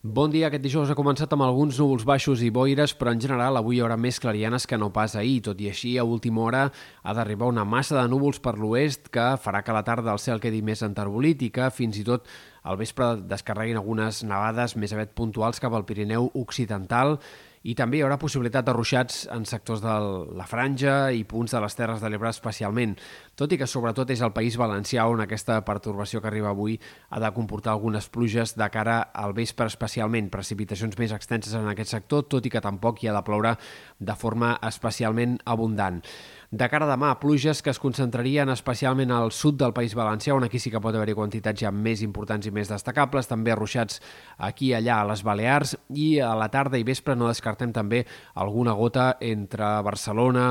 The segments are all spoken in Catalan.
Bon dia. Aquest dijous ha començat amb alguns núvols baixos i boires, però en general avui hi haurà més clarianes que no pas ahir. Tot i així, a última hora ha d'arribar una massa de núvols per l'oest que farà que la tarda el cel quedi més enterbolit i que fins i tot al vespre descarreguin algunes nevades més aviat puntuals cap al Pirineu Occidental i també hi haurà possibilitat de ruixats en sectors de la Franja i punts de les Terres de l'Ebre especialment, tot i que sobretot és el País Valencià on aquesta pertorbació que arriba avui ha de comportar algunes pluges de cara al vespre especialment, precipitacions més extenses en aquest sector, tot i que tampoc hi ha de ploure de forma especialment abundant. De cara a demà, pluges que es concentrarien especialment al sud del País Valencià, on aquí sí que pot haver-hi quantitats ja més importants i més destacables, també arruixats aquí i allà a les Balears, i a la tarda i vespre no descartem també alguna gota entre Barcelona,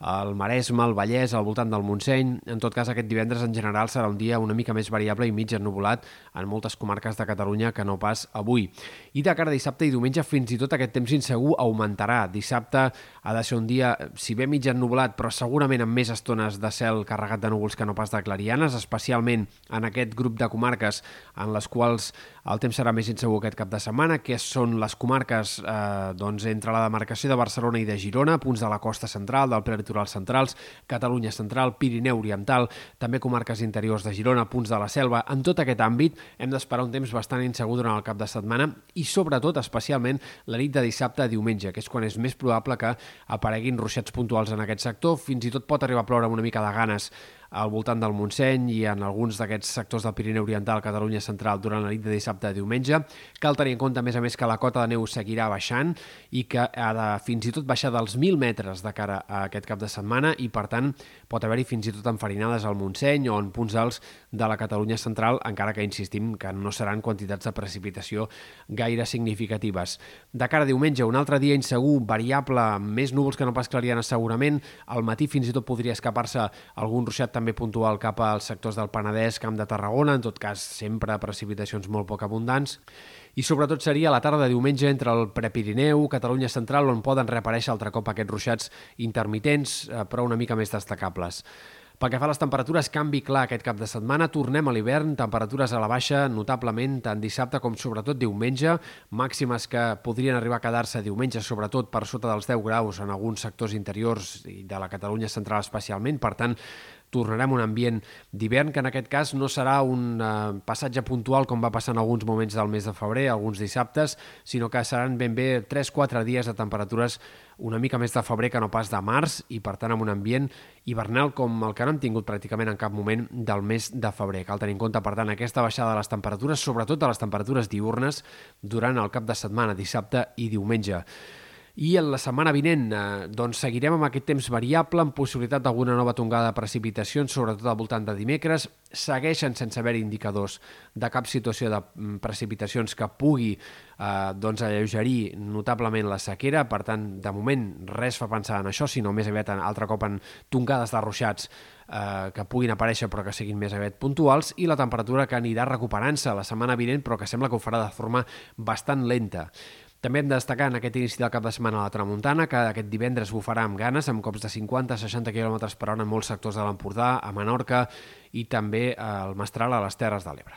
el Maresme, el Vallès, al voltant del Montseny. En tot cas, aquest divendres en general serà un dia una mica més variable i mig ennubulat en moltes comarques de Catalunya que no pas avui. I de cara a dissabte i diumenge fins i tot aquest temps insegur augmentarà. Dissabte ha de ser un dia, si bé mig ennubulat, però segurament amb més estones de cel carregat de núvols que no pas de clarianes, especialment en aquest grup de comarques en les quals el temps serà més insegur aquest cap de setmana, que són les comarques eh, doncs, entre la demarcació de Barcelona i de Girona, punts de la costa central, del Prelitoral centrals, Catalunya central, Pirineu oriental, també comarques interiors de Girona, punts de la selva. En tot aquest àmbit hem d'esperar un temps bastant insegur durant el cap de setmana i sobretot, especialment, la nit de dissabte a diumenge, que és quan és més probable que apareguin ruixats puntuals en aquest sector. Fins i tot pot arribar a ploure una mica de ganes al voltant del Montseny i en alguns d'aquests sectors del Pirineu Oriental, Catalunya Central, durant la nit de dissabte a diumenge. Cal tenir en compte, a més a més, que la cota de neu seguirà baixant i que ha de fins i tot baixar dels 1.000 metres de cara a aquest cap de setmana i, per tant, pot haver-hi fins i tot enfarinades al Montseny o en punts alts de la Catalunya Central, encara que insistim que no seran quantitats de precipitació gaire significatives. De cara a diumenge, un altre dia insegur, variable, més núvols que no pas clarianes segurament, al matí fins i tot podria escapar-se algun ruixat també puntual cap als sectors del Penedès, Camp de Tarragona, en tot cas sempre precipitacions molt poc abundants, i sobretot seria la tarda de diumenge entre el Prepirineu, Catalunya Central, on poden reaparèixer altre cop aquests ruixats intermitents, eh, però una mica més destacables. Pel que fa a les temperatures, canvi clar aquest cap de setmana. Tornem a l'hivern, temperatures a la baixa notablement tant dissabte com sobretot diumenge, màximes que podrien arribar a quedar-se diumenge sobretot per sota dels 10 graus en alguns sectors interiors i de la Catalunya central especialment. Per tant, tornarem a un ambient d'hivern, que en aquest cas no serà un uh, passatge puntual com va passar en alguns moments del mes de febrer, alguns dissabtes, sinó que seran ben bé 3-4 dies de temperatures una mica més de febrer que no pas de març i per tant amb un ambient hivernal com el que no hem tingut pràcticament en cap moment del mes de febrer. Cal tenir en compte, per tant, aquesta baixada de les temperatures, sobretot de les temperatures diurnes, durant el cap de setmana, dissabte i diumenge. I en la setmana vinent eh, doncs seguirem amb aquest temps variable amb possibilitat d'alguna nova tongada de precipitacions, sobretot al voltant de dimecres. Segueixen sense haver indicadors de cap situació de mm, precipitacions que pugui eh, doncs alleugerir notablement la sequera. Per tant, de moment res fa pensar en això, sinó més aviat altre cop en tongades de ruixats eh, que puguin aparèixer però que siguin més aviat puntuals i la temperatura que anirà recuperant-se la setmana vinent però que sembla que ho farà de forma bastant lenta. També hem de destacar en aquest inici del cap de setmana a la Tramuntana que aquest divendres bufarà amb ganes, amb cops de 50-60 km per hora en molts sectors de l'Empordà, a Menorca i també al Mestral a les Terres de l'Ebre.